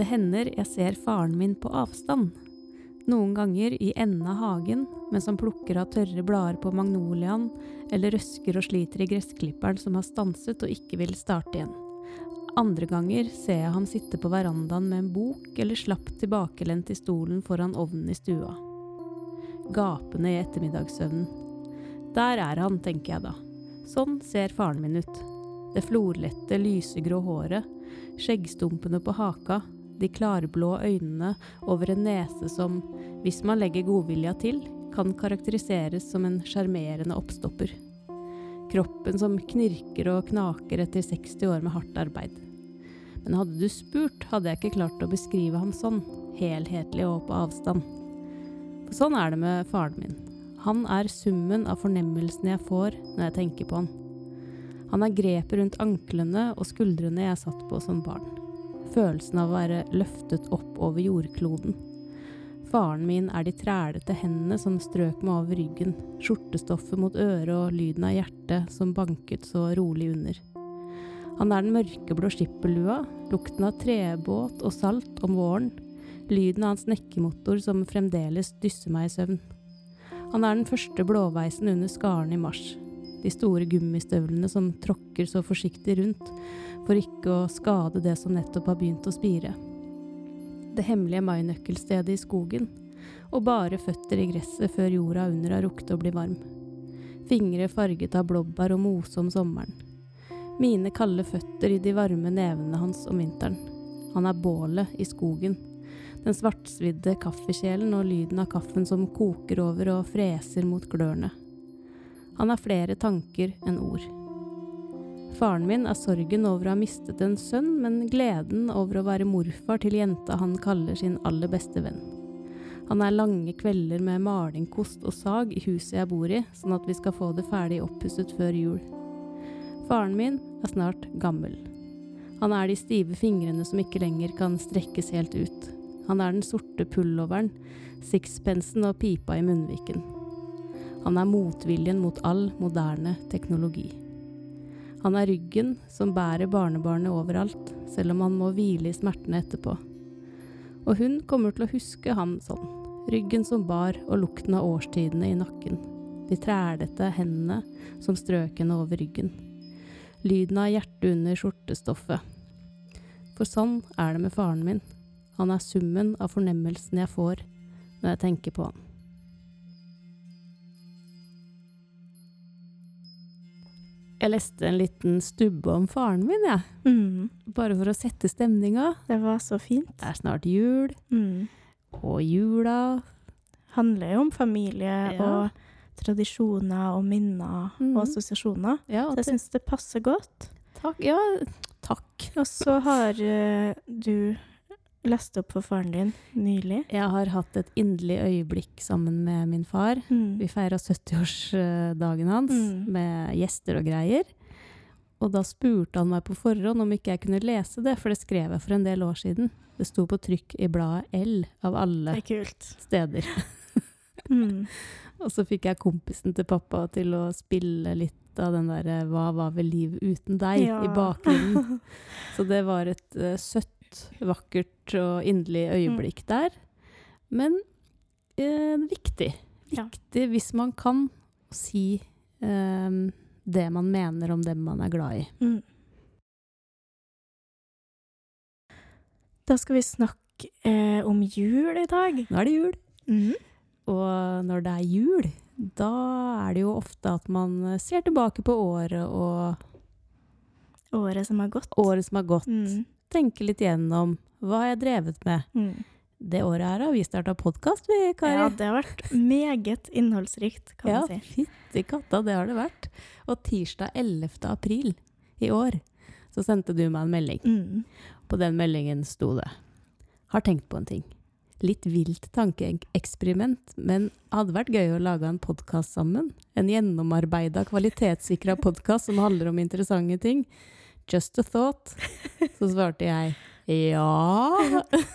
Det hender jeg ser faren min på avstand. Noen ganger i enden av hagen mens han plukker av tørre blader på magnoliaen, eller røsker og sliter i gressklipperen som har stanset og ikke vil starte igjen. Andre ganger ser jeg ham sitte på verandaen med en bok eller slapt tilbakelent i stolen foran ovnen i stua. Gapende i ettermiddagssøvnen. Der er han, tenker jeg da. Sånn ser faren min ut. Det florlette, lysegrå håret, skjeggstumpene på haka, de klarblå øynene over en nese som, hvis man legger godvilja til, kan karakteriseres som en sjarmerende oppstopper. Kroppen som knirker og knaker etter 60 år med hardt arbeid. Men hadde du spurt, hadde jeg ikke klart å beskrive ham sånn, helhetlig og på avstand. For sånn er det med faren min. Han er summen av fornemmelsene jeg får når jeg tenker på han. Han er grepet rundt anklene og skuldrene jeg satt på som barn. Følelsen av å være løftet opp over jordkloden. Faren min er de trælete hendene som strøk meg over ryggen, skjortestoffet mot øret og lyden av hjertet som banket så rolig under. Han er den mørkeblå skipperlua, lukten av trebåt og salt om våren, lyden av hans nekkemotor som fremdeles dysser meg i søvn. Han er den første blåveisen under skaren i mars, de store gummistøvlene som tråkker så forsiktig rundt for ikke å skade det som nettopp har begynt å spire. Det hemmelige mainøkkelstedet i skogen, og bare føtter i gresset før jorda under har rukket å bli varm. Fingre farget av blåbær og mose om sommeren. Mine kalde føtter i de varme nevene hans om vinteren. Han er bålet i skogen. Den svartsvidde kaffekjelen og lyden av kaffen som koker over og freser mot glørne. Han har flere tanker enn ord. Faren min er sorgen over å ha mistet en sønn, men gleden over å være morfar til jenta han kaller sin aller beste venn. Han er lange kvelder med maling, kost og sag i huset jeg bor i, sånn at vi skal få det ferdig oppusset før jul. Faren min er snart gammel. Han er de stive fingrene som ikke lenger kan strekkes helt ut. Han er den sorte pulloveren, sixpensen og pipa i munnviken. Han er motviljen mot all moderne teknologi. Han er ryggen som bærer barnebarnet overalt, selv om han må hvile i smertene etterpå. Og hun kommer til å huske ham sånn. Ryggen som bar, og lukten av årstidene i nakken. De trælete hendene som strøk henne over ryggen. Lyden av hjertet under skjortestoffet. For sånn er det med faren min. Han er summen av fornemmelsen jeg får når jeg tenker på han. Jeg leste en liten stubbe om faren min, jeg. Ja. Mm. Bare for å sette stemninga. Det var så fint. Det er snart jul. Mm. Og jula Handler jo om familie ja. og tradisjoner og minner mm. og assosiasjoner. Ja, og så jeg syns det passer godt. Takk. Ja, takk. Og så har uh, du leste opp for faren din nylig? Jeg har hatt et inderlig øyeblikk sammen med min far. Mm. Vi feira 70-årsdagen hans mm. med gjester og greier. Og da spurte han meg på forhånd om ikke jeg kunne lese det, for det skrev jeg for en del år siden. Det sto på trykk i bladet L, av alle steder. mm. Og så fikk jeg kompisen til pappa til å spille litt av den derre 'Hva var vel liv uten deg?' Ja. i bakgrunnen. Så det var et uh, søtt vakkert og inderlig øyeblikk mm. der. Men eh, viktig. Viktig ja. hvis man kan si eh, det man mener om dem man er glad i. Mm. Da skal vi snakke eh, om jul i dag. Nå er det jul. Mm. Og når det er jul, da er det jo ofte at man ser tilbake på året og Året som har gått. Året som har gått. Mm tenke litt gjennom hva har jeg drevet med. Mm. Det året her har vi starta podkast, vi, Kari. Ja, det har vært meget innholdsrikt, kan ja, man si. Ja, Fytti katta, det har det vært. Og tirsdag 11. april i år så sendte du meg en melding. Mm. På den meldingen sto det Har tenkt på en ting. Litt vilt tankeeksperiment, men hadde vært gøy å lage en podkast sammen. En gjennomarbeida, kvalitetssikra podkast som handler om interessante ting. Just a thought. Så svarte jeg ja.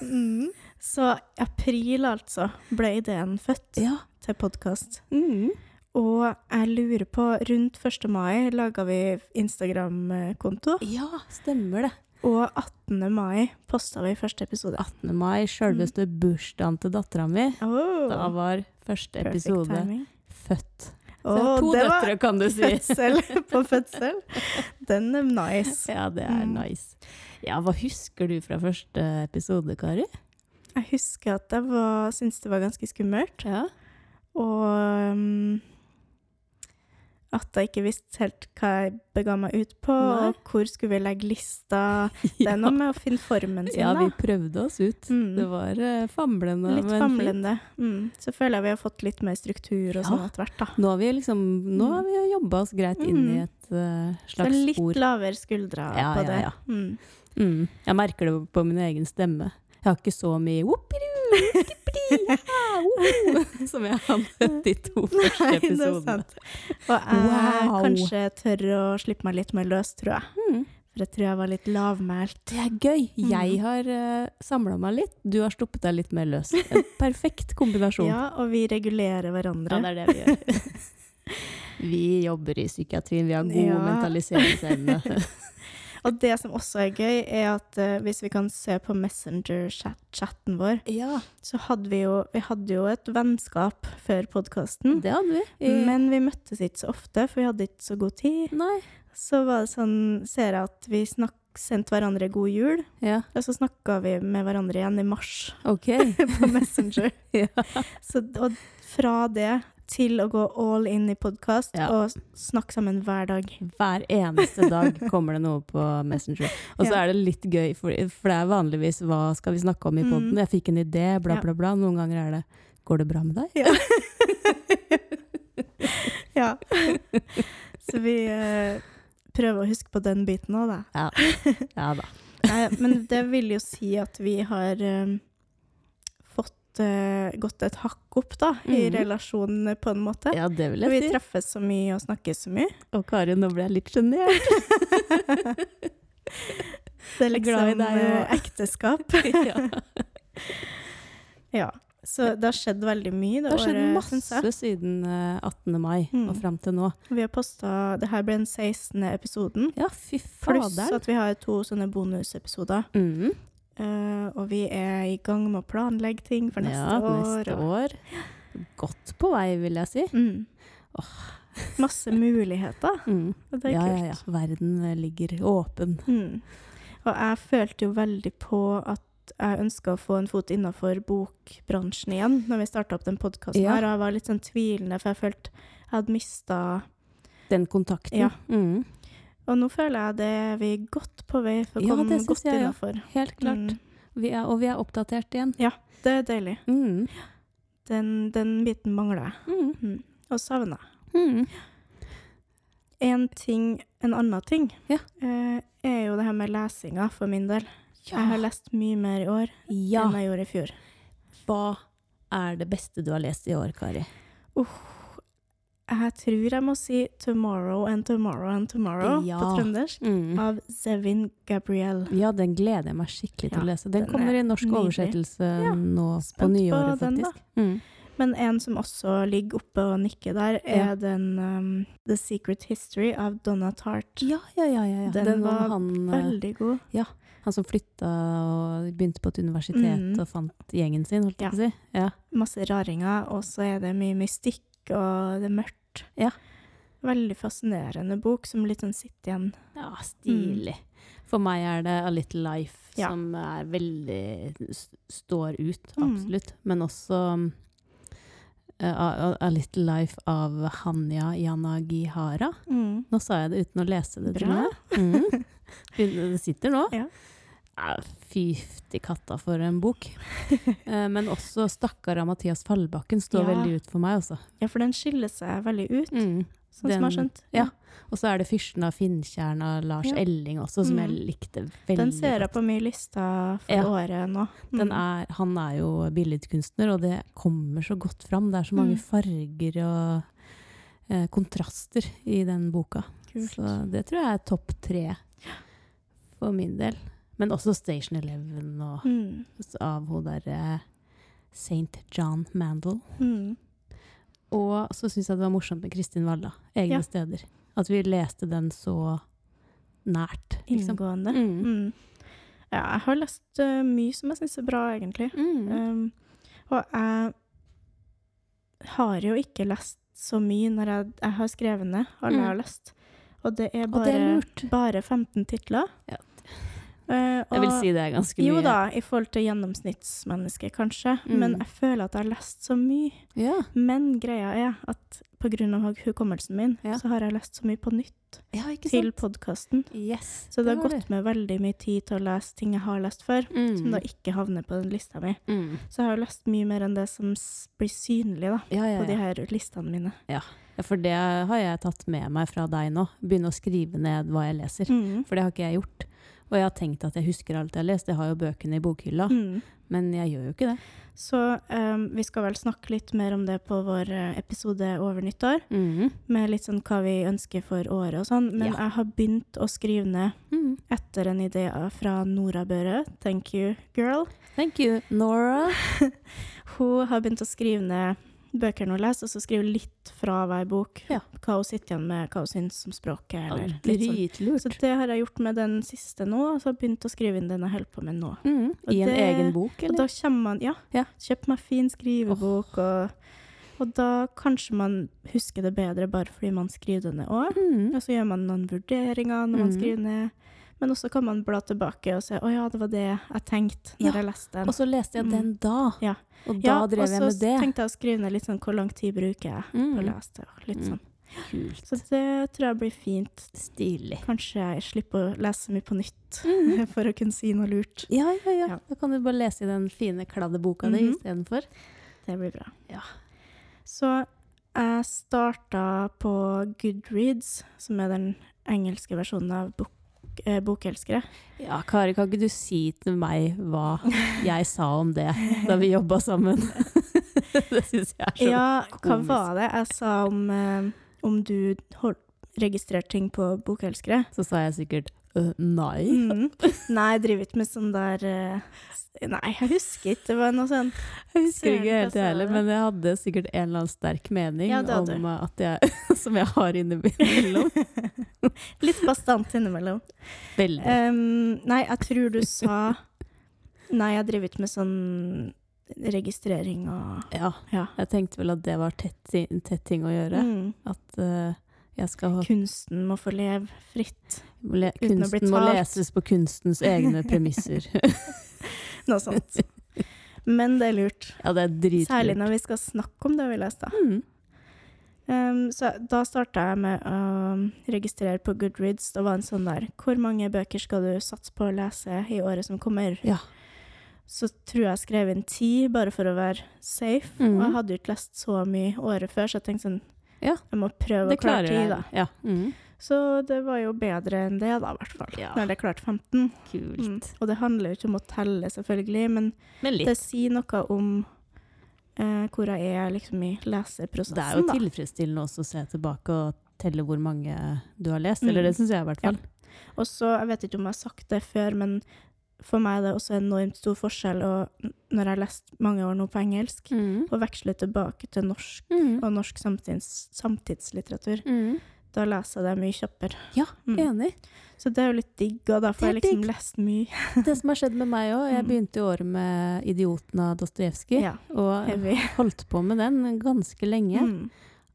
Mm. Så april, altså, ble ideen født ja. til podkast. Mm. Og jeg lurer på Rundt 1. mai laga vi Instagram-konto. Ja, stemmer det. Og 18. mai posta vi første episode. 18. mai, sjølveste mm. bursdagen til dattera mi. Oh. Da var første episode født. Oh, to døtre, kan du si. Fødsel på fødsel. Den er nice. Ja, det er mm. nice. Ja, hva husker du fra første episode, Kari? Jeg husker at jeg syntes det var ganske skummelt. Ja. Og um, at jeg ikke visste helt hva jeg bega meg ut på. Nei. Hvor skulle vi legge lista? Det er noe med å finne formen sin, ja, da. Ja, vi prøvde oss ut. Mm. Det var uh, famlende. Litt famlende. Mm. Så føler jeg vi har fått litt mer struktur og ja. sånn etter hvert, da. Nå har vi liksom, nå har vi jobba oss greit inn i mm. et uh, slags spor. Litt lavere skuldre ja, på det. Ja, mm. mm. Jeg merker det på min egen stemme. Jeg har ikke så mye whoopidoo, som jeg hadde de to første episodene. Og jeg wow. kanskje tør å slippe meg litt mer løs, tror jeg. Mm. For jeg tror jeg var litt lavmælt. Det er gøy. Mm. Jeg har uh, eh, samla meg litt, du har sluppet deg litt mer løs. En perfekt kombinasjon. ja, og vi regulerer hverandre. Ja, det er det vi gjør. vi jobber i psykiatrien, vi har god ja. mentaliseringsevne. Og det som også er gøy, er at uh, hvis vi kan se på Messenger-chatten vår, ja. så hadde vi jo Vi hadde jo et vennskap før podkasten. Det hadde vi. I... Men vi møttes ikke så ofte, for vi hadde ikke så god tid. Nei. Så var det sånn Ser jeg at vi snakk, sendte hverandre god jul, ja. og så snakka vi med hverandre igjen i mars okay. på Messenger. ja. så, og fra det til å gå all in i podkast ja. og snakke sammen hver dag. Hver eneste dag kommer det noe på Messenger. Og så ja. er det litt gøy, for, for, det er vanligvis 'hva skal vi snakke om i poden'? Mm. 'Jeg fikk en idé', bla, bla, bla. Noen ganger er det 'går det bra med deg'? Ja. ja. Så vi uh, prøver å huske på den biten òg, da. Ja. ja da. Nei, men det vil jo si at vi har uh, gått et hakk opp da, mm. i relasjonen på en måte. Ja, det vil jeg vi si. Vi treffes så mye og snakkes så mye. Og Kari, nå ble jeg litt sjenert. det er liksom deg, og... ekteskap. ja. ja. Så det har skjedd veldig mye det, det har skjedd masse siden 18. Eh, mai mm. og fram til nå. Vi har posta Det her ble den 16. episoden. Ja, fy fader. Pluss at vi har to sånne bonusepisoder. Mm. Uh, og vi er i gang med å planlegge ting for neste ja, år. Neste år. Godt på vei, vil jeg si. Mm. Oh. Masse muligheter. Mm. Og det er ja, kult. Ja, ja. Verden eh, ligger åpen. Mm. Og jeg følte jo veldig på at jeg ønska å få en fot innafor bokbransjen igjen når vi starta opp den podkasten ja. her. Og jeg var litt sånn tvilende, for jeg følte jeg hadde mista Den kontakten? Ja. Mm. Og nå føler jeg det er vi godt på vei for å ja, komme godt jeg, innafor. Ja. Helt klart. Mm. Vi er, og vi er oppdatert igjen. Ja, det er deilig. Mm. Den, den, biten mangler jeg. Mm. mm. Og savner jeg. Mm. En ting, en annen ting, ja. eh, er jo det her med lesinga for min del. Ja. Jeg har lest mye mer i år enn jeg gjorde i fjor. Hva er det beste du har lest i år, Kari? Uh, jeg tror jeg må si 'Tomorrow and Tomorrow and Tomorrow' ja. på trøndersk, mm. av Zevin Gabriel. Ja, den gleder jeg meg skikkelig til ja, å lese. Den, den kommer i norsk nydelig. oversettelse ja, nå på nyåret, faktisk. Den, mm. Men en som også ligger oppe og nikker der, er den um, 'The Secret History' av Donna Tart. Ja, ja, ja. ja, Den, den, var han, eh, veldig god. Ja. Han som flytta og begynte på et universitet mm. og fant gjengen sin, holdt jeg på å si. Ja. Masse raringer, og så er det mye mystikk og det er mørkt. Ja. Veldig fascinerende bok som litt sånn sitter igjen. Ja, stilig. Mm. For meg er det A Little Life ja. som er veldig står ut, mm. absolutt. Mm. Men også uh, A, A, Little Life av Hanya Yanagihara. Mm. Nå sa jeg det uten å lese det, Bra. Mm. Det sitter nå. Ja. Fy til katta for en bok. eh, men også 'Stakkar' av Mathias Fallbakken står ja. veldig ut for meg, også. Ja, for den skiller seg veldig ut, mm. sånn den, som jeg har skjønt. Ja. Og så er det 'Fyrsten av Finntjern' av Lars ja. Elling også, som mm. jeg likte veldig godt. Den ser jeg på mye lista for ja. året nå. Mm. Er, han er jo billedkunstner, og det kommer så godt fram. Det er så mange mm. farger og eh, kontraster i den boka. Kult. Så det tror jeg er topp tre for min del. Men også Station Eleven og, mm. av hun derre St. John Mandel. Mm. Og så syns jeg det var morsomt med Kristin Walla, 'Egne ja. steder'. At vi leste den så nært. Liksom. inngående. Mm. Mm. Ja, jeg har lest uh, mye som jeg syns er bra, egentlig. Mm. Um, og jeg har jo ikke lest så mye når jeg, jeg har skrevet ned alle Mm. jeg har lest. Og det er Og det er bare 15 titler. Ja. Eh, Jeg vil si det er ganske mye. Jo da, i forhold til gjennomsnittsmennesket, kanskje. Mm. Men jeg føler at jeg har lest så mye. Ja. Men greia er at pga. hukommelsen min, Ja. så har jeg lest så mye på nytt ja, ikke til podkasten. Yes. Så det har var gått med veldig mye tid til å lese ting jeg har lest før, Mm. som da ikke havner på den lista mi. Mm. Så jeg har lest mye mer enn det som blir synlig da, på de her listene mine. ja. For det har jeg tatt med meg fra deg nå. Begynne å skrive ned hva jeg leser. Mm. For det har ikke jeg gjort. Og jeg har tenkt at jeg husker alt jeg har lest. Jeg har jo bøkene i bokhylla. Mm. Men jeg gjør jo ikke det. Så um, vi skal vel snakke litt mer om det på vår eh, episode over nyttår, Mm. med litt sånn hva vi ønsker for året og sånn. Men Ja. jeg har begynt å skrive ned Mm. etter en idé fra Nora Børre. Thank you, girl. Thank you, Nora. Hun har begynt å skrive ned bøker hun leser, og så skrive litt fra hver bok. Ja. Hva hun sitter igjen med, hva hun syns om språket. Eller litt sånn. Så det har jeg gjort med den siste nå, og så har jeg begynt å skrive inn den jeg holder på med nå. Mm. I en det- egen bok, Og eller? da kommer man Ja, Ja. kjøp meg fin skrivebok, og, og da kanskje man husker det bedre bare fordi man skriver det ned òg. Mm. Og så gjør man noen vurderinger når man mm. skriver ned. Men også kan man bla tilbake og se å ja, det var det jeg tenkte når Ja, jeg leste den. Og så leste jeg Mm. den da. Ja. Og da ja, drev jeg med det. Og så tenkte jeg å skrive ned litt sånn hvor lang tid bruker jeg på å Mm. lese det. og Litt Mm. sånn. Kult. Så det tror jeg blir fint. Stilig. Kanskje jeg slipper å lese mye på nytt Mhm. for å kunne si noe lurt. Ja, ja, ja. Da kan du bare lese i den fine, kladde boka di Mhm. istedenfor. Det blir bra. Ja. Så jeg starta på Goodreads, som er den engelske versjonen av bok, eh, Bokelskere. Ja, Kari, kan ikke du si til meg hva jeg sa om det da vi jobba sammen? det syns jeg er så Ja, hva var det jeg sa om, eh, om du registrerte ting på Bokelskere? Så sa jeg sikkert «Øh, nei. Mm. Nei, jeg driver ikke med sånn der uh, Nei, jeg husker ikke. Det var noe sånn Jeg husker ikke helt jeg heller, men jeg hadde sikkert en eller annen sterk mening Ja, om at jeg, som jeg har innimellom. Litt bastant innimellom. Veldig. Um, nei, jeg tror du sa Nei, jeg driver ikke med sånn registrering og Ja, Ja. jeg tenkte vel at det var tett, tett ting å gjøre. Mm. At skal ha Kunsten må få leve fritt. le, Kunsten må leses på kunstens egne premisser. Noe sånt. Men det er lurt. ja, det er dritlurt. Særlig når vi skal snakke om det vi leser. Mm. Um, så da starta jeg med å registrere på Goodreads. Det var en sånn der Hvor mange bøker skal du satse på å lese i året som kommer? Ja. Så tror jeg jeg skrev inn ti, bare for å være safe. Mm. Og jeg hadde jo ikke lest så mye året før, så jeg tenkte sånn Ja. Jeg må prøve Det å klare ti, da. Ja. Mm. Så det var jo bedre enn det, da, i hvert fall. Ja. Når jeg klarte 15. Kult. Mm. Og det handler jo ikke om å telle, selvfølgelig, men Men det sier noe om eh, hvor jeg er liksom i leseprosessen, Det er jo tilfredsstillende også å se tilbake og telle hvor mange du har lest. Mm. Eller det syns jeg i hvert fall. Og så, jeg vet ikke om jeg har sagt det før, men for meg er det også enormt stor forskjell og når jeg har lest mange år nå på engelsk, Mm. å veksle tilbake til norsk Mm. og norsk samtids, samtidslitteratur. Mm. Da leser jeg det mye kjappere. Ja, Mm. enig. Så det er jo litt digg, og da får jeg liksom digg. lest mye. Det som har skjedd med meg òg, jeg Mm. begynte i året med 'Idioten' av Dostojevskij. Ja, Og heavy. holdt på med den ganske lenge. Mm.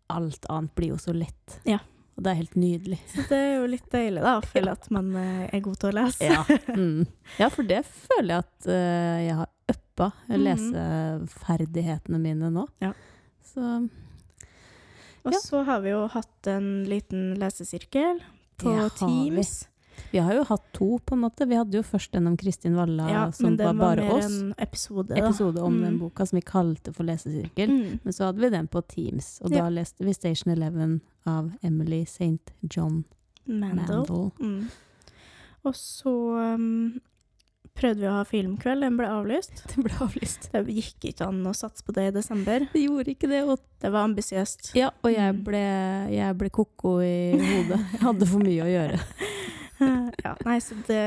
Alt annet blir jo så lett. Ja. Og det er helt nydelig. Så det er jo litt deilig, da, å føle at man eh, er god til å lese. Ja, mm. ja for det føler jeg at uh, jeg har uppa Mhm. leseferdighetene mine nå. Ja. Så Og så har vi jo hatt en liten lesesirkel på Teams. vi. Vi har jo hatt to, på en måte. Vi hadde jo først den om Kristin Valla, Ja, som men den var var bare mer en episode, da. Episode om den Mm. boka som vi kalte for lesesirkel. Mm. Men så hadde vi den på Teams, og Ja. da leste vi Station Eleven av Emily St. John Mandel. Mandel. Mm. Og så um, prøvde vi å ha filmkveld, den ble avlyst. Den ble avlyst. Det gikk ikke an å satse på det i desember. Det gjorde ikke det. Og, Det var ambisiøst. ja, og jeg Mm. ble, jeg ble ko-ko i hodet. Jeg hadde for mye å gjøre. ja, nei, så det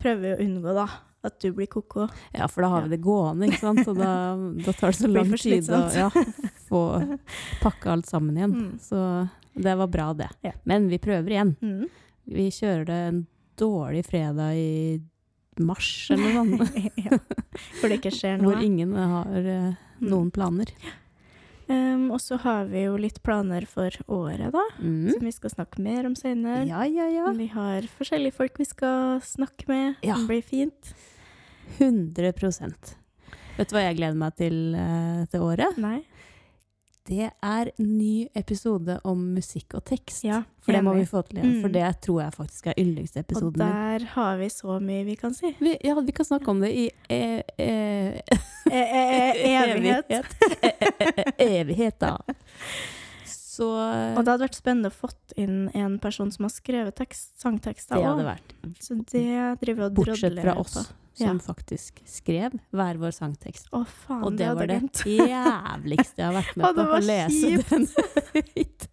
prøver vi å unngå, da. At du blir ko-ko. Ja, for da har vi det gående, ikke sant. Og da, da tar det så lang tid å ja, få pakke alt sammen igjen. Mm. Så det var bra, det. Ja. Men vi prøver igjen. Mm. Vi kjører det en dårlig fredag i mars eller noe sånt. ja. Hvor det ikke skjer noe. Hvor ingen har uh, noen planer. Um, og så har vi jo litt planer for året, da. Mm. Som vi skal snakke mer om senere. Ja, ja, ja. Vi har forskjellige folk vi skal snakke med. Ja. Det blir fint. 100 Vet du hva jeg gleder meg til uh, til året? Nei? Det er ny episode om musikk og tekst. Ja, for det må vi få til igjen. For Mm. det tror jeg faktisk er yndlingsepisoden min. Og der har vi så mye vi kan si. Vi, ja, vi kan snakke om det i e e E e evighet. E e e evighet, da. Så Og det hadde vært spennende å fått inn en person som har skrevet tekst, sangtekster det hadde vært Så det driver vi og Bortsett fra oss, som Ja. faktisk skrev hver vår sangtekst. Å, faen, Og det hadde var det jævligste jeg har vært med på. Å lese kjipt. den høyt.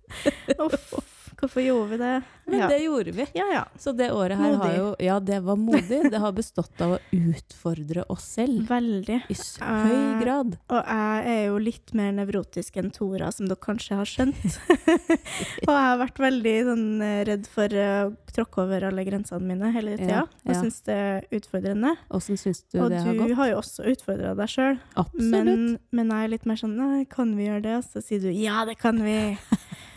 Hvorfor gjorde vi det? Men Ja. det gjorde vi. Ja, ja. Så det året her har jo Ja, det var modig. Det har bestått av å utfordre oss selv. Veldig. I så høy grad. grad. Og jeg er jo litt mer nevrotisk enn Tora, som dere kanskje har skjønt. og jeg har vært veldig sånn, eh, redd for eh, å tråkke over alle grensene mine hele tida. Og ja. syns det er utfordrende. Åssen syns du og det har gått? du har jo også utfordra deg sjøl. Men, men jeg er litt mer sånn Nei, kan vi gjøre det? Og så sier du ja, det kan vi.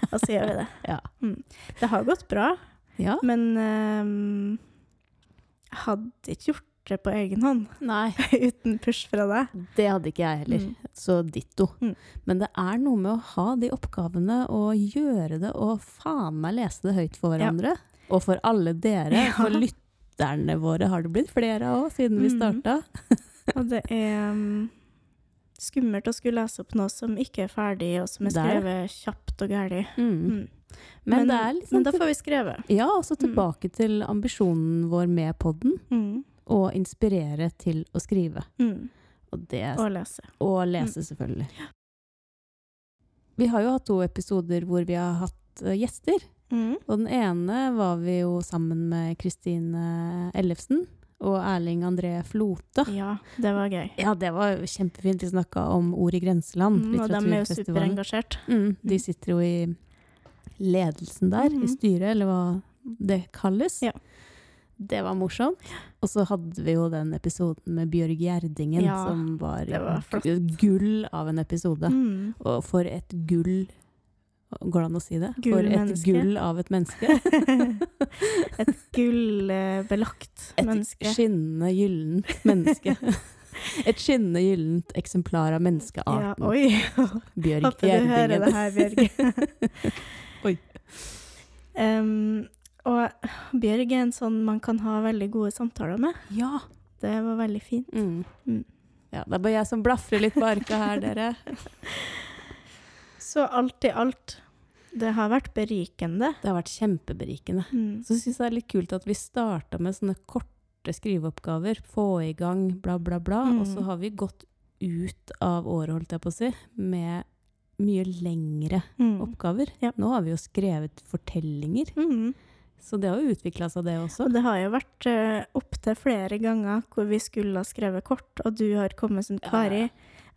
Og så gjør vi det. Ja. Mm. Det har gått bra, ja. men ehm, jeg hadde ikke gjort det på egen hånd Nei, uten push fra deg. det hadde ikke jeg heller. Mm. Så ditto. Mm. Men det er noe med å ha de oppgavene og gjøre det, og faen meg lese det høyt for hverandre. Og for alle dere. Ja. For lytterne våre har det blitt flere av òg, siden vi Mm. starta. Og det er um, skummelt å skulle lese opp noe som ikke er ferdig, og som er skrevet kjapt og gærlig. Mm. Mm. Men, det er liksom men da får vi skrevet. Ja, altså tilbake til ambisjonen vår med podden. Mm. Å inspirere til å skrive. Mm. Og, det, Og lese. og lese, selvfølgelig. Vi har jo hatt to episoder hvor vi har hatt uh, gjester. Mm. Og den ene var vi jo sammen med Kristine Ellefsen og Erling André Flote. Ja, det var gøy. Ja, det var kjempefint. Vi snakka om ord i grenseland. Mm, og de er jo superengasjert. Mm, de Mm. sitter jo i ledelsen der, i Mhm. styret, eller hva det kalles. Ja. Det var morsomt. Og så hadde vi jo den episoden med Bjørg Gjerdingen, Ja, som var, var gull av en episode. Mm. Og for et gull Går det an å si det? Gull for et menneske. gull av et menneske. Et gullbelagt Et menneske. skinnende gyllent menneske. Et skinnende gyllent eksemplar av menneskearten. Ja, oi. Bjørg Håper du hører det her, Bjørg. Oi. Um, og Bjørg er en sånn man kan ha veldig gode samtaler med. Ja. Det var veldig fint. Mm. Mm. ja. Det er bare jeg som blafrer litt på arka her, dere. Så alt i alt, det har vært berikende. Det har vært kjempeberikende. Mm. Så syns jeg det er litt kult at vi starta med sånne korte skriveoppgaver. Få i gang, bla, bla, bla. Mm. Og så har vi gått ut av året, holdt jeg på å si, med mye lengre Mm. oppgaver. Ja. Nå har vi jo skrevet fortellinger, Mm. så det har jo utvikla seg, det også. Og det har jo vært uh, opptil flere ganger hvor vi skulle ha skrevet kort, og du har kommet sånn Ja.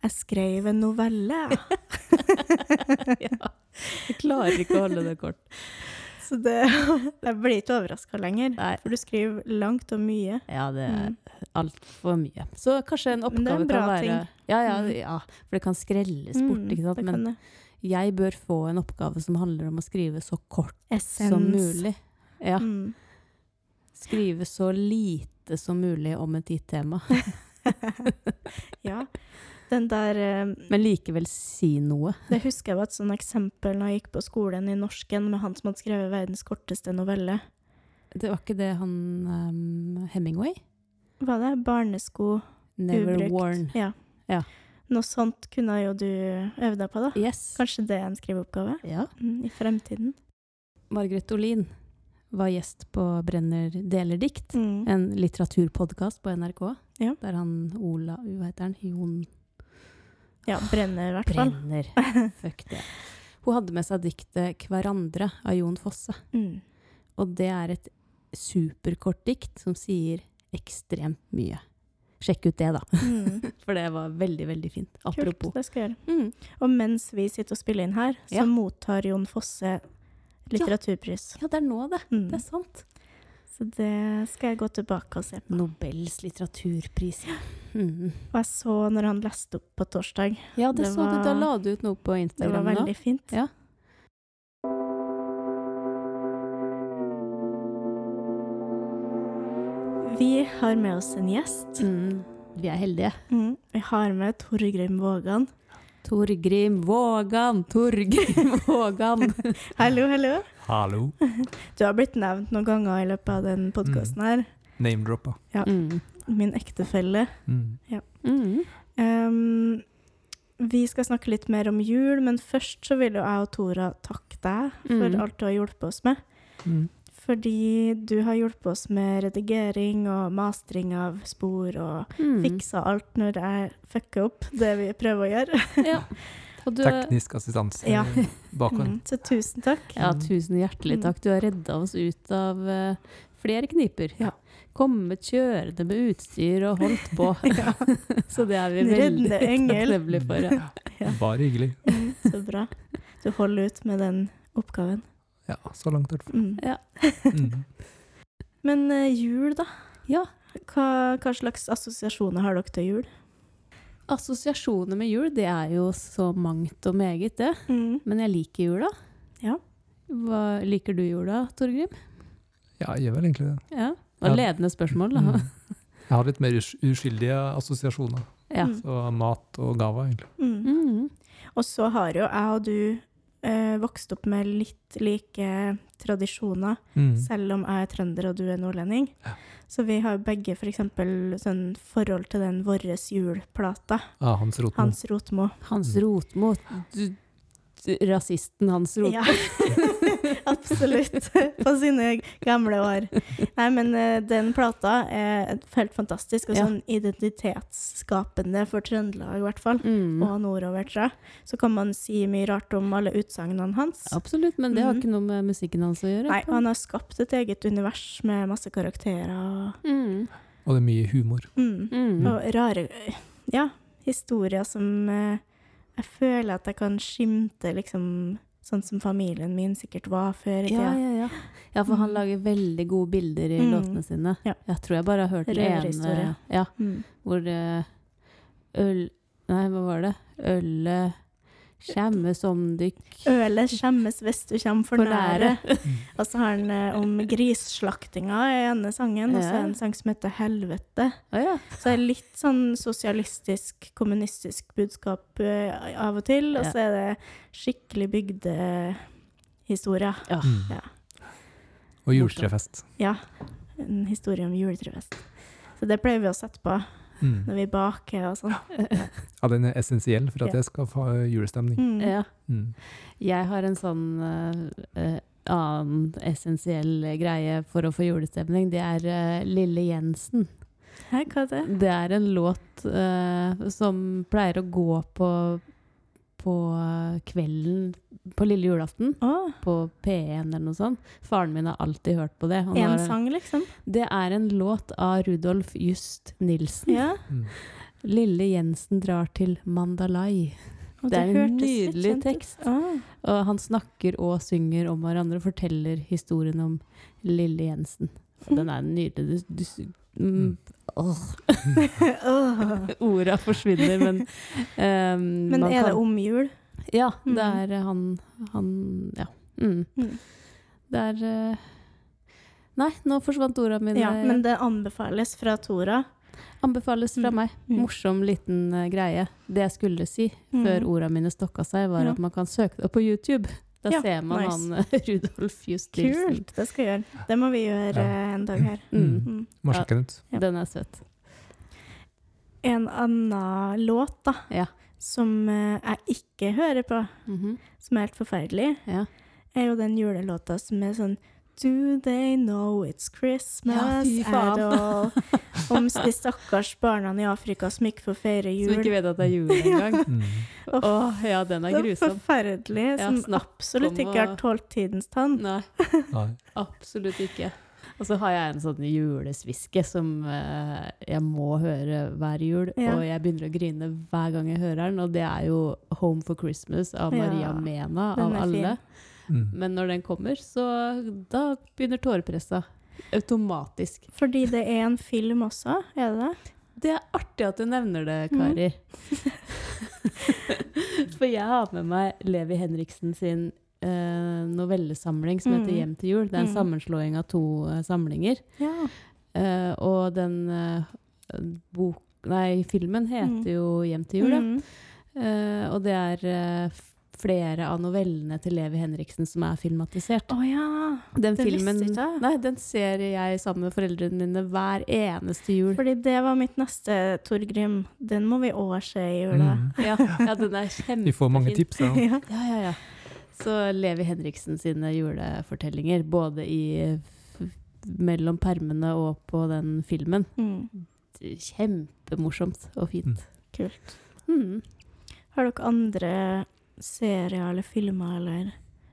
Jeg skrev en novelle. ja. Jeg klarer ikke å holde det kort. Så det Jeg blir ikke overraska lenger, Nei. for du skriver langt og mye. Ja, det er Mm. altfor mye. Så kanskje en oppgave en bra kan være ting. Ja, ja, Mm. ja, for det kan skrelles bort, Mm, ikke sant. Men det. jeg bør få en oppgave som handler om å skrive så kort Essens. som mulig. Ja. Mm. Skrive så lite som mulig om et gitt tema. ja. Den der eh, Men likevel si noe. Det husker jeg var et sånn eksempel når jeg gikk på skolen i norsken med han som hadde skrevet verdens korteste novelle. Det var ikke det han um, Hemingway? Hva er det? Barnesko Never ubrukt. worn. Ja. Ja. Noe sånt kunne jo du øve deg på, da. Yes. Kanskje det er en skriveoppgave Ja. mm, i fremtiden. Margrethe Olin var gjest på Brenner deler dikt. Mm. En litteraturpodkast på NRK. Ja. Der han Ola Hva heter han? Jon Ja, brenner i hvert fall. Brenner. Fuck det. Hun hadde med seg diktet 'Hverandre' av Jon Fosse. Mm. Og det er et superkort dikt som sier ekstremt mye. Sjekk ut det, da. Mm. For det var veldig, veldig fint. Apropos. Kult, det skal jeg gjøre. Mm. Og mens vi sitter og spiller inn her, så Ja. mottar Jon Fosse litteraturpris. Ja, det er nå, det. Mm. Det er sant. Så det skal jeg gå tilbake og se på. Nobels litteraturpris, ja. Mm. Og jeg så når han leste opp på torsdag. Ja, det, Det så du. Da la du ut noe på Instagram. Det var veldig fint. Ja. Vi har med oss en gjest. Mm. Vi er heldige. Mm. Vi har med Torgrim Vågan. Torgrim Vågan, Torgrim Vågan. Hallo, hallo. Hallo. Du har blitt nevnt noen ganger i løpet av den podkasten her. Name-droppa. Mm. Min ektefelle. Mm. Mm. Um, vi skal snakke litt mer om jul, men først så vil jo jeg og Tora takke deg for Mm. alt du har hjulpet oss med. Mm. Fordi du har hjulpet oss med redigering og mastring av spor, og Mm. fiksa alt når jeg fucker opp det vi prøver å gjøre. Ja. Og du, Teknisk assistanse Ja. bakhånd. Mm, så tusen takk. ja, tusen hjertelig Mm. takk. Du har redda oss ut av uh, flere kniper. Ja. Kommet kjørende med utstyr og holdt på. Ja. Så det er vi veldig takknemlige for. Ja. Ja. Bare hyggelig. Mm, så bra. Du holder ut med den oppgaven. Ja, så langt i hvert fall. Mm. Ja. Mm. Men uh, jul, da? ja. Hva, hva slags assosiasjoner har dere til jul? Assosiasjoner med jul, det er jo så mangt og meget, det. Mm. Men jeg liker jula. Ja. Hva liker du jula, Torgrim? Ja, jeg gjør vel egentlig det. Ja. Det var ledende spørsmål, da. Mm. Jeg har litt mer uskyldige assosiasjoner. Ja. Så mat og gaver, egentlig. Mm. Mm. Og så har jo jeg og du eh, vokst opp med litt like tradisjoner, Mm. selv om jeg er trønder og du er nordlending. Så vi har begge f.eks. For sånn forhold til den vår jul-plata. Ah, Hans Rotmo. Hans Rotmo. Hans. Rotmo. Du, rasisten Hans Rotmo. Ja, absolutt. På sine gamle år. Nei, men eh, den plata er helt fantastisk, og Ja. sånn identitetsskapende for Trøndelag i hvert fall. Mm. Og nordover, tror jeg. Så kan man si mye rart om alle utsagnene hans. Absolutt, men det har Mhm. ikke noe med musikken hans å gjøre. Nei, han har skapt et eget univers med masse karakterer og, Mm. Og det er mye humor. mm, Mm. og rare ja, historier som eh, jeg føler at jeg kan skimte liksom sånn som familien min sikkert var før i Ja, tida. ja, ja. ja, for han Mm. lager veldig gode bilder i Mm. låtene sine. Ja. Jeg tror jeg bare har hørt Røverhistorie. ja, Mm. hvor øl Nei, hva var det? Ølet kjemme om dykk Ølet skjemmes hvis du kommer for, For nære. Og så har han eh, om grisslaktinga i ene sangen, og så er det en sang som heter Helvete. Å ja. Så det er litt sånn sosialistisk, kommunistisk budskap eh, av og til, og Ja. så er det skikkelig bygdehistorie. Ja. Mm. Ja. Og juletrefest. Ja. En historie om juletrefest. Så det pleier vi å sette på Mm. når vi baker og sånn. Ja, den er essensiell for at jeg skal få julestemning. Mm. ja. Mm. Jeg har en sånn eh, eh, annen essensiell greie for å få julestemning. Det er uh, Lille Jensen. Hei, hva er det? Det er en låt uh, som pleier å gå på, på kvelden på lille julaften. Oh. På P1 eller noe sånt. Faren min har alltid hørt på det. Han en har- sang, liksom? Det er en låt av Rudolf Just Nilsen. Ja. Mm. Lille Jensen drar til Mandalay. Og Det er en nydelig tekst. Å. Og han snakker og synger om hverandre og forteller historien om Lille Jensen. Og den er nydelig. Du, du, mm, åh, Åh. orda forsvinner, men um, Men man er det om jul? Ja, Mm. det er eh, han, han Ja. Mm. Mm. Det er eh, Nei, nå forsvant orda mine. Ja, men det anbefales fra Tora. Anbefales fra Mm. meg. Mm. Morsom liten eh, greie. Det jeg skulle si Mm. før orda mine stokka seg, var Ja. at man kan søke det opp på YouTube. Da Ja, ser man nice. han eh, Rudolf Just Nilsen. Kult, det skal jeg gjøre. Det må vi gjøre Ja. eh, en dag her. Mm. Mm. Må Ja. den er søt. En annen låt da, Ja. som eh, jeg ikke hører på, -hmm. som er helt forferdelig, Ja. er jo den julelåta som er sånn Do they know it's Christmas Ja, at all? Om de stakkars barna i Afrika som ikke får feire jul. Som ikke vet at det er jul engang. Mm. Åh, ja, den er Det grusom. forferdelig, som ja, absolutt ikke har tålt tidens tann. Nei, Nei. absolutt ikke. Og så har jeg en sånn julesviske som eh, jeg må høre hver jul, Ja. og jeg begynner å grine hver gang jeg hører den, og det er jo 'Home for Christmas' av Ja, Maria Mena, av alle. fin. Mm. Men når den kommer, så da begynner tårepressa. automatisk. Fordi det er en film også, er det det? Det er artig at du nevner det, Mm. Kari. For jeg har med meg Levi Henriksen sin eh, novellesamling som heter Mm. 'Hjem til jul'. Det er en Mm. sammenslåing av to eh, samlinger. Ja. Eh, og den eh, bok... Nei, filmen heter Mm. jo 'Hjem til jul', ja. Mm. Eh, og det er eh, flere av novellene til Levi Henriksen som er filmatisert. Oh, ja. Den det visste filmen ikke jeg. Nei, den ser jeg sammen med foreldrene mine hver eneste jul. Fordi det var mitt neste Torgrim. Den må vi òg se i jula. Mm. Ja, ja den er kjempefin. Vi får mange tips. Ja. Ja. Ja, ja, ja. Så Levi Henriksen sine julefortellinger, både i mellom permene og på den filmen. Mm. Kjempemorsomt og fint. Kult. Mm. Har dere andre serier eller filmer eller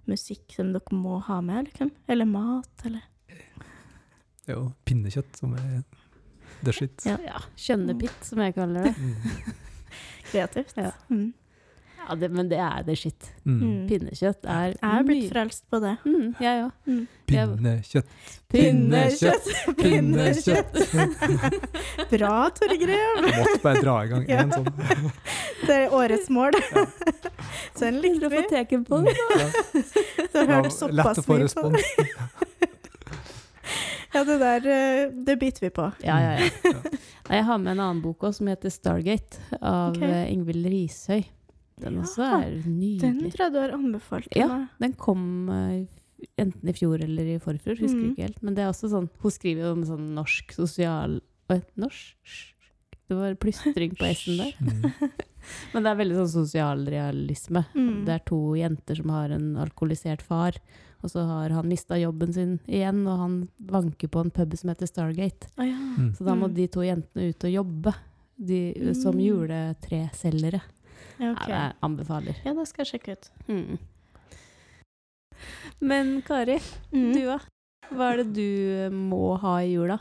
musikk som dere må ha med? Liksom? Eller mat, eller? Det er jo pinnekjøtt som er the shit. Ja. Ja, Kjønnepitt, som jeg kaller det. Mm. Kreativt. Ja. Mm. Ja, det, Men det er det shit. Mm. Mm. Pinnekjøtt er Jeg er blitt frelst på det. Mm, jeg òg. Mm. Pinnekjøtt. Pinnekjøtt! Pinnekjøtt! Bra, Torgrim! Måtte bare dra i gang Ja. sånn. Det er årets mål. Så den likte å vi. teken på den, det. Ja. Du har Ja, hørt såpass mye på det. Ja, det der eh, Det biter vi på. Ja, ja, ja. Ja. Jeg har med en annen bok også, som heter 'Stargate', av okay. eh, Ingvild Rishøi. Den Ja, også er Den tror jeg du har anbefalt Ja. meg. Den kom eh, enten i fjor eller i forfjor, husker Mm. ikke helt. Men det er også sånn Hun skriver jo om sånn norsk sosial Oi, norsk? Det var plystring på S-en der. Mm. Men det er veldig sånn sosialrealisme. Mm. Det er to jenter som har en alkoholisert far, og så har han mista jobben sin igjen, og han vanker på en pub som heter Stargate. Oh, ja. Mm. Så da må Mm. de to jentene ut og jobbe, de, som Mm. juletreselgere. ja, Ja, ok. det anbefaler. Ja, det skal jeg sjekke ut. Mm. Men Kari, Mm. du da? Hva er det du eh, må ha i jula?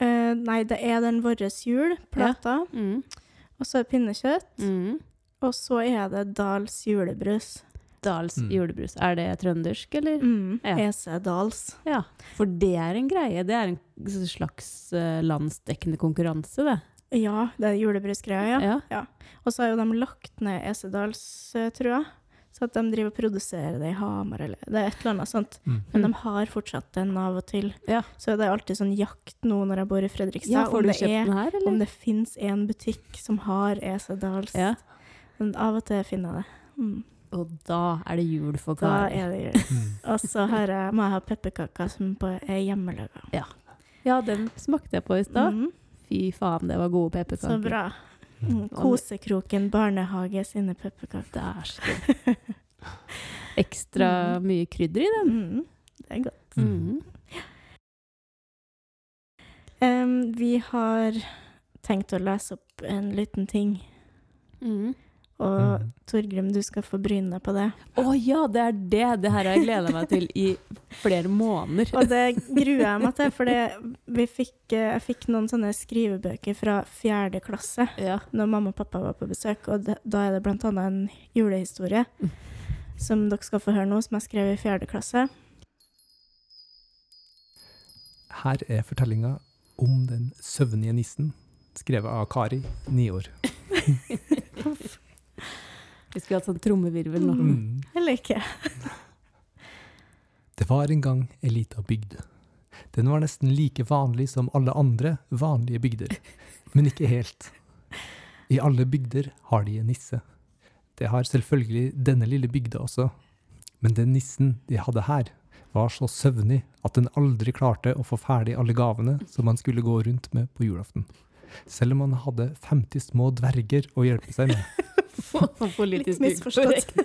Uh, nei, det er den vår jul, plata. Ja. Mm. Og så er det pinnekjøtt. Mm. Og så er det Dals julebrus. Dals Mm. julebrus. Er det trøndersk, eller? Mm. Ja. EC Dals. Ja, for det er en greie. Det er en slags eh, landsdekkende konkurranse, det. Ja, det er julebrusgreia, ja. Ja. Og så har jo de lagt ned EC Dals, eh, tror jeg. Så at de driver og produserer det i Hamar, eller det er et eller annet sånt. Mm. Men Mm. de har fortsatt den av og til. Ja. Så det er alltid sånn jakt nå når jeg bor i Fredrikstad, ja, om, det er, her, om det fins en butikk som har EC Dals. Ja. Men av og til finner jeg det. Mm. Og da er det jul for Da er det jul. Mm. Og så har jeg, må jeg ha pepperkaker som er hjemmelaga. Ja, den smakte jeg på i stad. Mm. Fy faen, det var gode pepperkaker. Så bra. Mm. Kosekroken barnehage sine pepperkaker. Dæsken. Ekstra Mm. mye krydder i den. Mm. Det er godt. Mm. Um, vi har tenkt å lese opp en liten ting, Mm. Og Mm. Torgrim, du skal få bryne deg på det. Å ja, det er det! Det her har jeg gleda meg til i flere måneder. Og det gruer jeg meg til, for fikk, eh, jeg fikk noen sånne skrivebøker fra fjerde klasse Ja. når mamma og pappa var på besøk, og det, da er det annet en julehistorie Mm. som dere skal få høre nå, som jeg skrev i fjerde klasse. Her er fortellinga om den søvnige nissen, skrevet av Kari, ni år. Vi skulle hatt sånn trommevirvel nå. Mm. Eller ikke? Det var en gang ei lita bygd. Den var nesten like vanlig som alle andre vanlige bygder, men ikke helt. I alle bygder har de en nisse. Det har selvfølgelig denne lille bygda også, men den nissen de hadde her, var så søvnig at den aldri klarte å få ferdig alle gavene som man skulle gå rundt med på julaften. Selv om han hadde 50 små dverger å hjelpe seg med. Politisk Litt misforstått.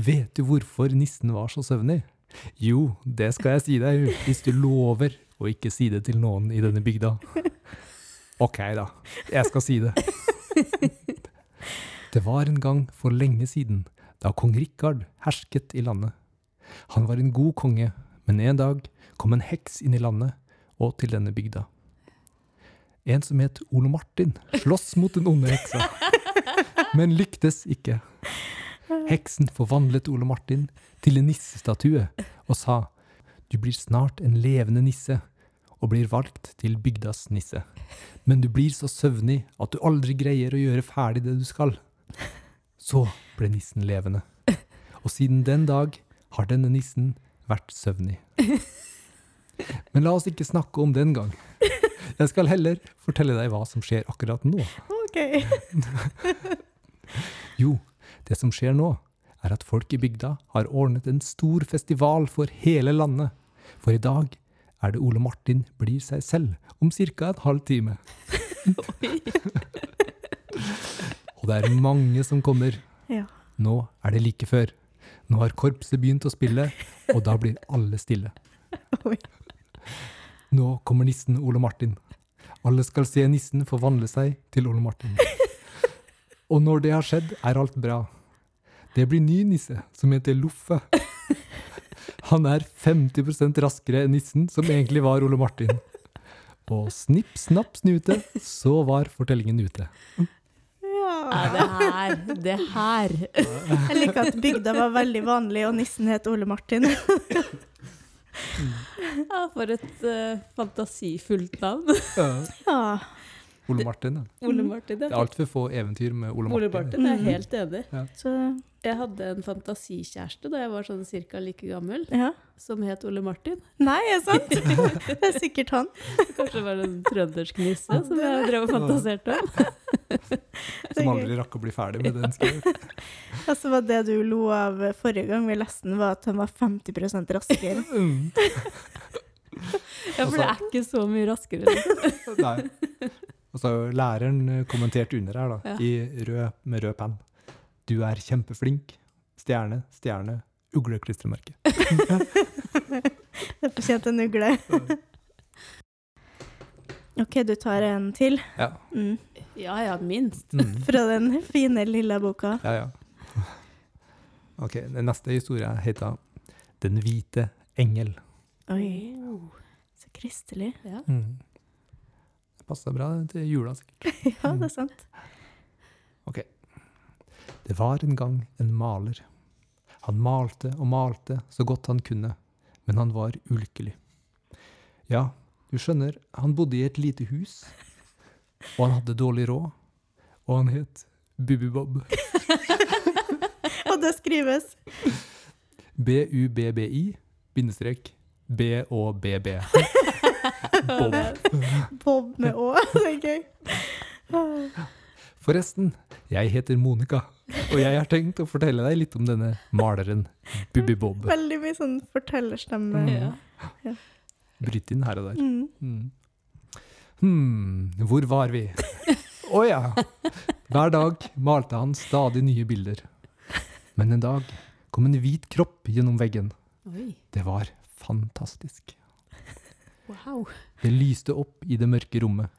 Vet du hvorfor nissen var så søvnig? Jo, det skal jeg si deg, hvis du lover å ikke si det til noen i denne bygda. Ok da, jeg skal si det. Det var en gang for lenge siden, da kong Rikard hersket i landet. Han var en god konge, men en dag kom en heks inn i landet og til denne bygda. En som het Ole Martin, sloss mot den onde heksa, men lyktes ikke. Heksen forvandlet Ole Martin til en nissestatue og sa du blir snart en levende nisse og blir valgt til bygdas nisse. Men du blir så søvnig at du aldri greier å gjøre ferdig det du skal. Så ble nissen levende. Og siden den dag har denne nissen vært søvnig. Men la oss ikke snakke om den gang. Jeg skal heller fortelle deg hva som skjer akkurat nå. OK. Jo, det som skjer nå, er at folk i bygda har ordnet en stor festival for hele landet. For i dag er det Ole Martin blir seg selv om ca. en halv time. Og det er mange som kommer. Ja. Nå er det like før. Nå har korpset begynt å spille, og da blir alle stille. Nå kommer nissen Ole Martin. Alle skal se nissen forvandle seg til Ole Martin. Og når det har skjedd, er alt bra. Det blir ny nisse, som heter Loffe. Han er 50% raskere enn nissen, som egentlig var Ole Martin. Og snipp, snapp, snute, så var fortellingen ute. Ja, det her, det her. Jeg liker at bygda var veldig vanlig, og nissen het Ole Martin. Ja, for et uh, fantasifullt navn. Ja. Ole Martin, ja. Ole Martin. ja. Det er altfor få eventyr med Ole Martin. Ole Martin. Jeg er helt enig. Så Jeg hadde en fantasikjæreste da jeg var sånn cirka like gammel, ja. som het Ole Martin. Nei, er det sant? Det er sikkert han. Kanskje det var en trøndersk nisse som jeg drev og fantaserte om. Som aldri rakk å bli ferdig med den skrevet. Altså var det du lo av forrige gang vi leste den, var at han var 50 raskere. Mm. Ja, for det er ikke så mye raskere. Nei. Og så har jo læreren kommenterte kommentert under her, da, Ja. i rød, med rød penn. Du er kjempeflink. Stjerne, stjerne, ugleklistremerke. Det er for sent en ugle. OK, du tar en til. Ja. Mm. Ja ja, minst. Mm. Fra den fine, lille boka. Ja, ja. Ok, den neste historien heter Den hvite engel. Oi, så kristelig. Ja. Mm. Passer bra til jula, sikkert. Ja, det er sant. Det var en gang en maler. Han malte og malte så godt han kunne, men han var ulykkelig. Ja, du skjønner, han bodde i et lite hus, og han hadde dårlig råd, og han het Bubbi-Bob. Og det skrives B-u-b-b-i, bindestrek, B-å-b-b. Bob. Bob med Å. Det er gøy. Forresten, jeg heter Monica, og jeg har tenkt å fortelle deg litt om denne maleren, Bubbi-Bob. Veldig mye sånn fortellerstemme. Mm. Ja. Bryt inn her og der. Mm. Mm. Hmm, hvor var vi? Å ja. Hver dag malte han stadig nye bilder. Men en dag kom en hvit kropp gjennom veggen. Oi. Det var fantastisk. Wow. Det lyste opp i det mørke rommet.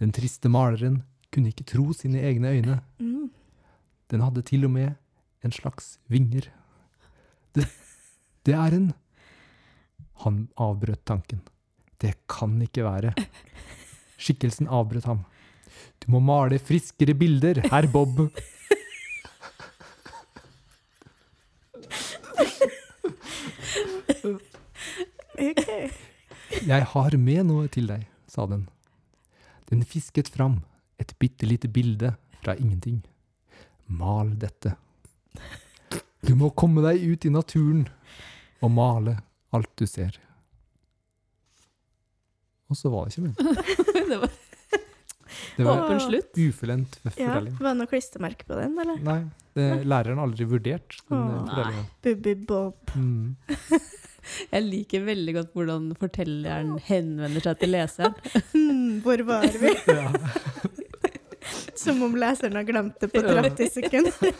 Den triste maleren kunne ikke tro sine egne øyne. Mm. Den hadde til og med en slags vinger. Det, det er en Han avbrøt tanken. Det kan ikke være. Skikkelsen avbrøt ham. Du må male friskere bilder, herr Bob. OK. Jeg har med noe til deg, sa den. Den fisket fram et bitte lite bilde fra ingenting. Mal dette. Du må komme deg ut i naturen og male alt du ser. Og så var det ikke mer. Det var Det var åpen slutt. ufullendt Ja. Var det noe klistremerke på den, eller? Nei, det, læreren har aldri vurdert den eh, fortellingen. Bubbi Bob. Mm. Jeg liker veldig godt hvordan fortelleren henvender seg til leseren. Hmm, hvor var vi? Ja. Som om leseren har glemt det på 30 sekunder.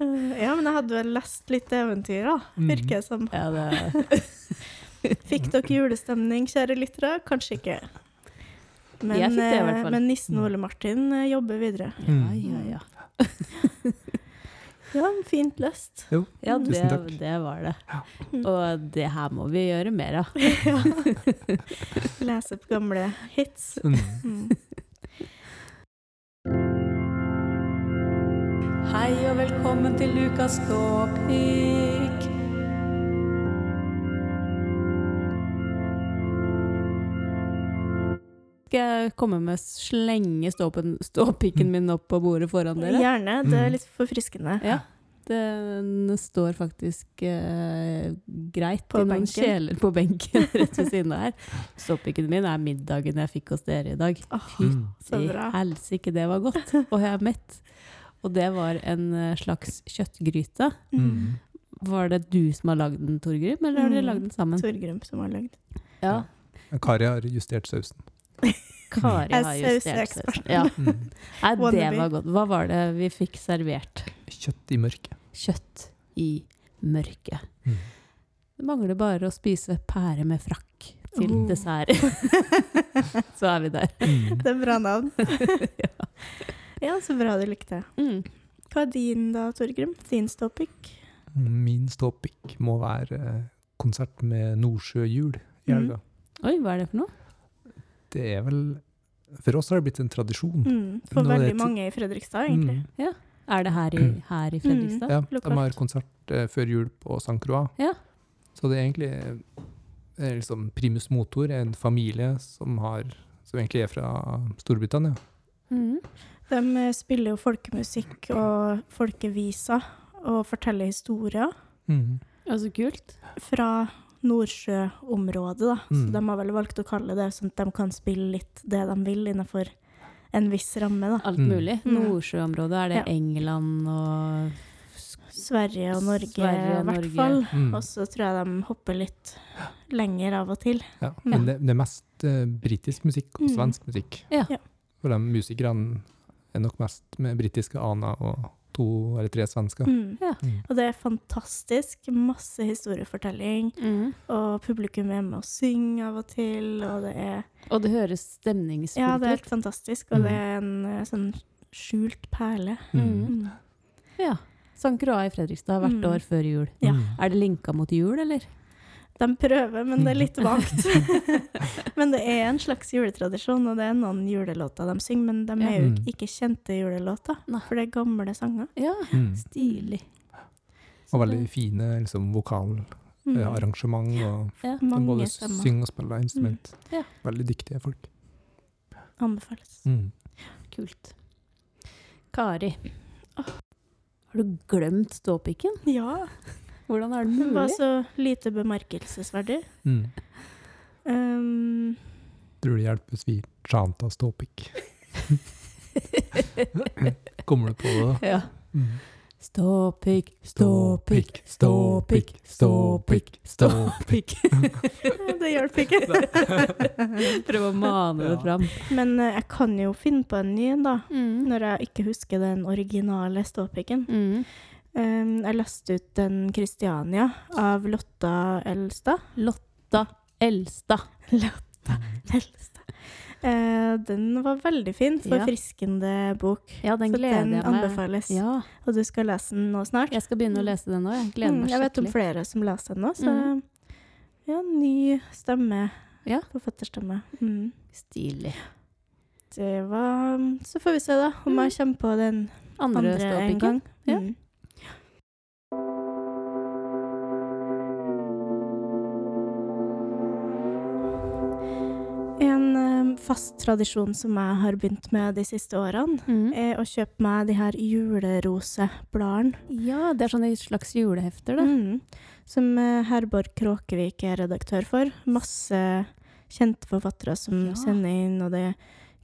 Eh, ja, men jeg hadde vel lest litt eventyr, da. Mm. Virker det som. Ja, det Fikk dere julestemning, kjære lyttere? Kanskje ikke. Men, det eh, men nissen Ole Martin eh, jobber videre. Mm. Ja, ja, ja. Ja, fint løst. Jo, Ja, det, tusen takk. det var det. Ja. Og det her må vi gjøre mer av. Ja. Lese opp gamle hits. Mm. Mm. Hei og velkommen til Lukas Gåpik. Skal jeg komme med slenge ståpen, ståpikken min opp på bordet foran dere? Gjerne. Det Mm. er litt forfriskende. Ja. Den står faktisk eh, greit På i noen benken. kjeler på benken rett ved siden av her. Ståpikken min er middagen jeg fikk hos dere i dag. Åh, Mm. bra. helsike, det var godt. Og jeg er mett. Og det var en eh, slags kjøttgryte. Mm. Var det du som har lagd den, Torgrim, eller har dere Mm. lagd den sammen? Torgrim som har lagd. Ja. Kari har justert sausen. Kari har justert sausen. Ja. Mm. Nei, det var godt. Hva var det vi fikk servert? Kjøtt i mørket. Kjøtt i mørket. Mm. Det mangler bare å spise pære med frakk til Oh. dessert. Så er vi der. Mm. Det er bra navn. ja. Ja, så bra du likte. Mm. Hva er din da, Torgrim? Din ståpikk? Min ståpikk må være eh, konsert med Nordsjøhjul i Mm. Oi, hva er det for noe? Det er vel For oss har det blitt en tradisjon. Mm. For Nå veldig mange i Fredrikstad, egentlig. Mm. Er det her i, her i Fredrikstad? Ja, Lokalt. de har konsert eh, før jul på San Croix. Ja. Så det er egentlig er liksom Primus Motor, en familie som, har, som egentlig er fra Storbritannia. Mm. De eh, spiller jo folkemusikk og folkeviser og forteller historier Mm. Altså kult. fra Nordsjøområdet, da. Så Mm. de har vel valgt å kalle det sånn at de kan spille litt det de vil innenfor en viss ramme, da. Alt Mm. mulig. Mm. Nordsjøområdet, er det Ja. England og Sverige og Norge Sverige og i hvert fall. Mm. Og så tror jeg de hopper litt lenger av og til. Ja. Men det, det er mest uh, britisk musikk og Mm. svensk musikk. Ja. Ja. For de musikerne er nok mest med britiske aner og to eller tre svensker. Mm. Ja. Mm. Og det er fantastisk. Masse historiefortelling. Mm. Og publikum er med og synger av og til, og det er Og det høres stemningsfullt Ja, det er helt fantastisk, og Mm. det er en eh, sånn skjult perle. Mm. Mm. Ja. St. Croix i Fredrikstad hvert Mm. år før jul. Ja. Mm. Er det linka mot jul, eller? De prøver, men det er litt vagt. men det er en slags juletradisjon, og det er noen julelåter de synger, men de er jo Mm. ikke kjente julelåter, Nei. for det er gamle sanger. Ja, Mm. stilig. Og veldig fine liksom, vokalarrangement. Mm. og Ja. de både stemmer. synger og spiller instrument. Mm. Ja. Veldig dyktige folk. Anbefales. Mm. Kult. Kari. Har du glemt ståpikken? Ja, Hvordan er det mulig? det var så lite bemerkelsesverdig. Mm. Um, Tror det hjelper hvis vi chanta ståpikk. Kommer du på det, da? ja. Mm. Ståpikk, ståpikk, ståpikk, ståpikk, ståpikk. det hjelper ikke. Prøv å mane det fram. Men eh, jeg kan jo finne på en ny en, da. Mm. Når jeg ikke husker den originale ståpikken. Mm. Um, jeg leste ut den Kristiania av Lotta Elstad. Lotta Elstad. Lotta Elstad. Uh, den var veldig fin. Ja. Forfriskende bok. Ja, den Så gleder den anbefales. Ja, Og du skal lese den nå snart? jeg skal begynne å lese den nå. Jeg gleder Mm, meg jeg vet om flere som leser den nå, så mm. ja, ny stemme. Ja. Forfatterstemme. Mm. Stilig. Det var Så får vi se, da, om jeg kommer på den Andre, andre, en gang. Ja. Fast tradisjon som jeg har begynt med de siste årene, Mm. er å kjøpe meg de her julerosebladene. Ja, det er sånne slags julehefter, da. Mm. Som eh, Herborg Kråkevik er redaktør for. Masse kjente forfattere som Ja. sender inn, og det er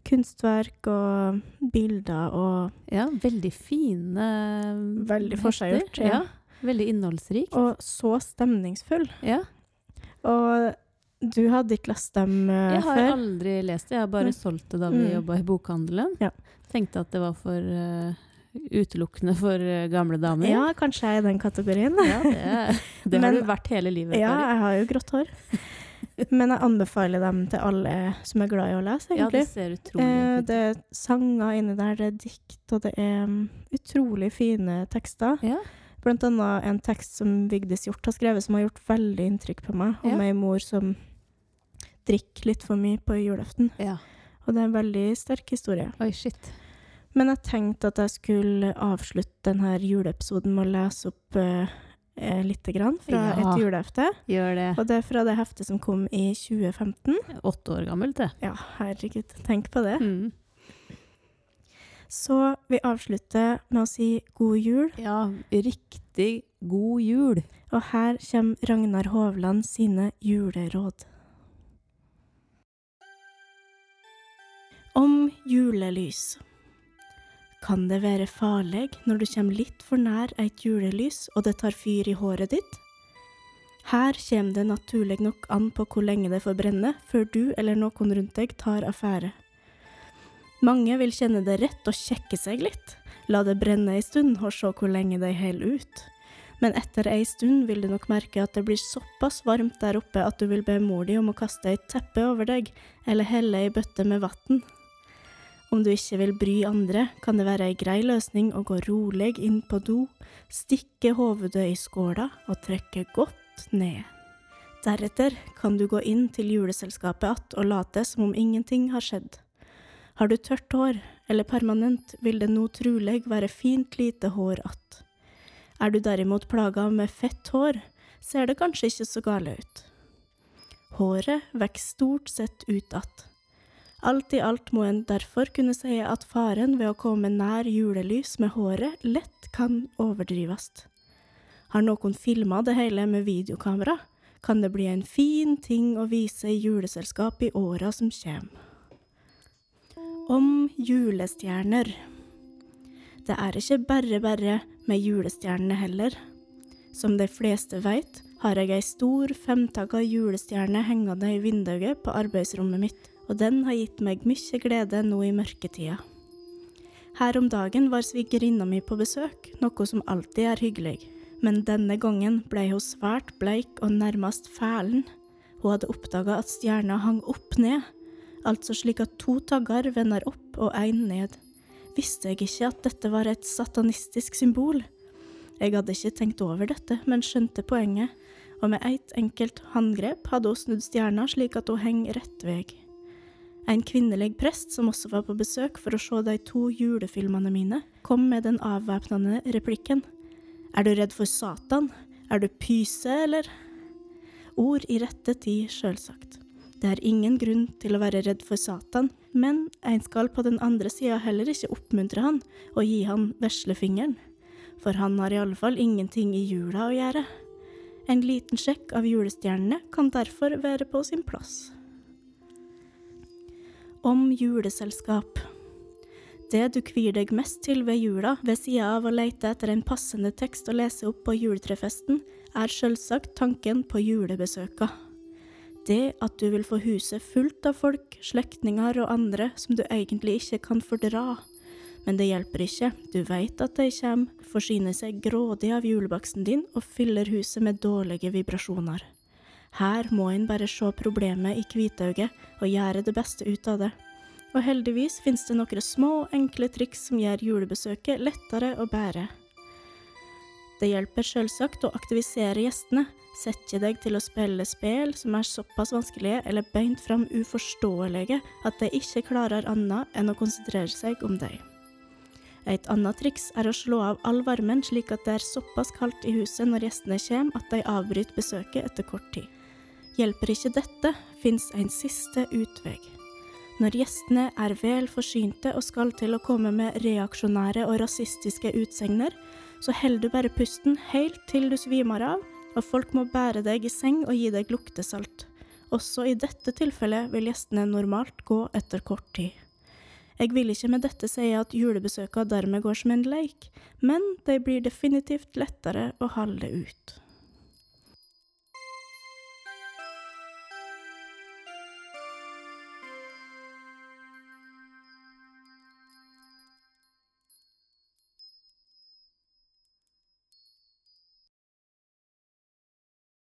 kunstverk og bilder og Ja, veldig fine Veldig forseggjort, ja. Ja. Veldig innholdsrikt. Og så stemningsfull. Ja. Og du hadde ikke lest dem før? Jeg har før? aldri lest det, jeg har bare mm. solgt det da vi Mm. jobba i bokhandelen. Ja. Tenkte at det var for uh, utelukkende for uh, gamle damer. Ja, kanskje jeg er i den kategorien. Ja, det, det har Men- du vært hele livet. Ja, Kari. jeg har jo grått hår. Men jeg anbefaler dem til alle som er glad i å lese, ja, det ser utrolig Eh, det er sanger inni der, det er dikt, og det er mm, utrolig fine tekster. Ja. Blant annet en tekst som Vigdis Hjort har skrevet, som har gjort veldig inntrykk på meg, om Ja. ei mor som drikker litt for mye på julaften. ja. Og det er en veldig sterk historie. Oi, shit. Men jeg tenkte at jeg skulle avslutte denne juleepisoden med å lese opp eh, lite grann fra Ja. et julehefte. Gjør det. Og det er fra det heftet som kom i 2015. Åtte år gammelt, det. Ja, herregud, tenk på det. Mm. Så vi avslutter med å si god jul. Ja, riktig god jul. Og her kommer Ragnar Hovland sine juleråd. Om julelys. Kan det være farlig når du kommer litt for nær et julelys og det tar fyr i håret ditt? Her kommer det naturlig nok an på hvor lenge det får brenne, før du eller noen rundt deg tar affære. Mange vil kjenne det rett å sjekke seg litt, la det brenne ei stund og se hvor lenge det holder ut men etter ei stund vil du nok merke at det blir såpass varmt der oppe at du vil be mor di om å kaste et teppe over deg, eller helle ei bøtte med vann. Om du ikke vil bry andre, kan det være ei grei løsning å gå rolig inn på do, stikke hovedet i skåla og trekke godt ned. Deretter kan du gå inn til juleselskapet att og late som om ingenting har skjedd. Har du tørt hår, eller permanent, vil det nå trolig være fint lite hår att. Er du derimot plaga med fett hår, ser det kanskje ikke så gale ut. Håret vokser stort sett ut att. Alt i alt må en derfor kunne si at faren ved å komme nær julelys med håret lett kan overdrives. Har noen filma det hele med videokamera, kan det bli en fin ting å vise i juleselskap i åra som kommer. Om julestjerner. Det er ikke bare bare med julestjernene heller. Som de fleste veit, har jeg ei stor femtagga julestjerne hengende i vinduet på arbeidsrommet mitt, og den har gitt meg mye glede nå i mørketida. Her om dagen var svigerinna mi på besøk, noe som alltid er hyggelig, men denne gangen ble hun svært bleik og nærmest fælen. Hun hadde oppdaga at stjerna hang opp ned, altså slik at to tagger vender opp og én ned visste jeg ikke at dette var et satanistisk symbol. Jeg hadde ikke tenkt over dette, men skjønte poenget, og med ett enkelt håndgrep hadde hun snudd stjerna slik at hun henger rett veg. En kvinnelig prest som også var på besøk for å se de to julefilmene mine, kom med den avvæpnende replikken. Er du redd for Satan? Er du pyse, eller? Ord i rette tid, sjølsagt. Det er ingen grunn til å være redd for Satan, men en skal på den andre sida heller ikke oppmuntre han og gi han veslefingeren, for han har i alle fall ingenting i jula å gjøre. En liten sjekk av julestjernene kan derfor være på sin plass. Om juleselskap. Det du kvir deg mest til ved jula, ved sida av å leite etter en passende tekst å lese opp på juletrefesten, er sjølsagt tanken på julebesøka. Det at du vil få huset fullt av folk, slektninger og andre som du egentlig ikke kan fordra. Men det hjelper ikke, du veit at de kommer, forsyner seg grådig av julebaksten din og fyller huset med dårlige vibrasjoner. Her må en bare se problemet i hvitauget og gjøre det beste ut av det. Og heldigvis finnes det noen små, enkle triks som gjør julebesøket lettere å bære. Det hjelper selvsagt å aktivisere gjestene. sette deg til å spille spill som er såpass vanskelige eller beint fram uforståelige at de ikke klarer annet enn å konsentrere seg om deg. Et annet triks er å slå av all varmen slik at det er såpass kaldt i huset når gjestene kommer at de avbryter besøket etter kort tid. Hjelper ikke dette, fins en siste utvei. Når gjestene er vel forsynte og skal til å komme med reaksjonære og rasistiske utsegner, så holder du bare pusten helt til du svimer av, og folk må bære deg i seng og gi deg luktesalt. Også i dette tilfellet vil gjestene normalt gå etter kort tid. Jeg vil ikke med dette si at julebesøka dermed går som en leik, men de blir definitivt lettere å holde ut.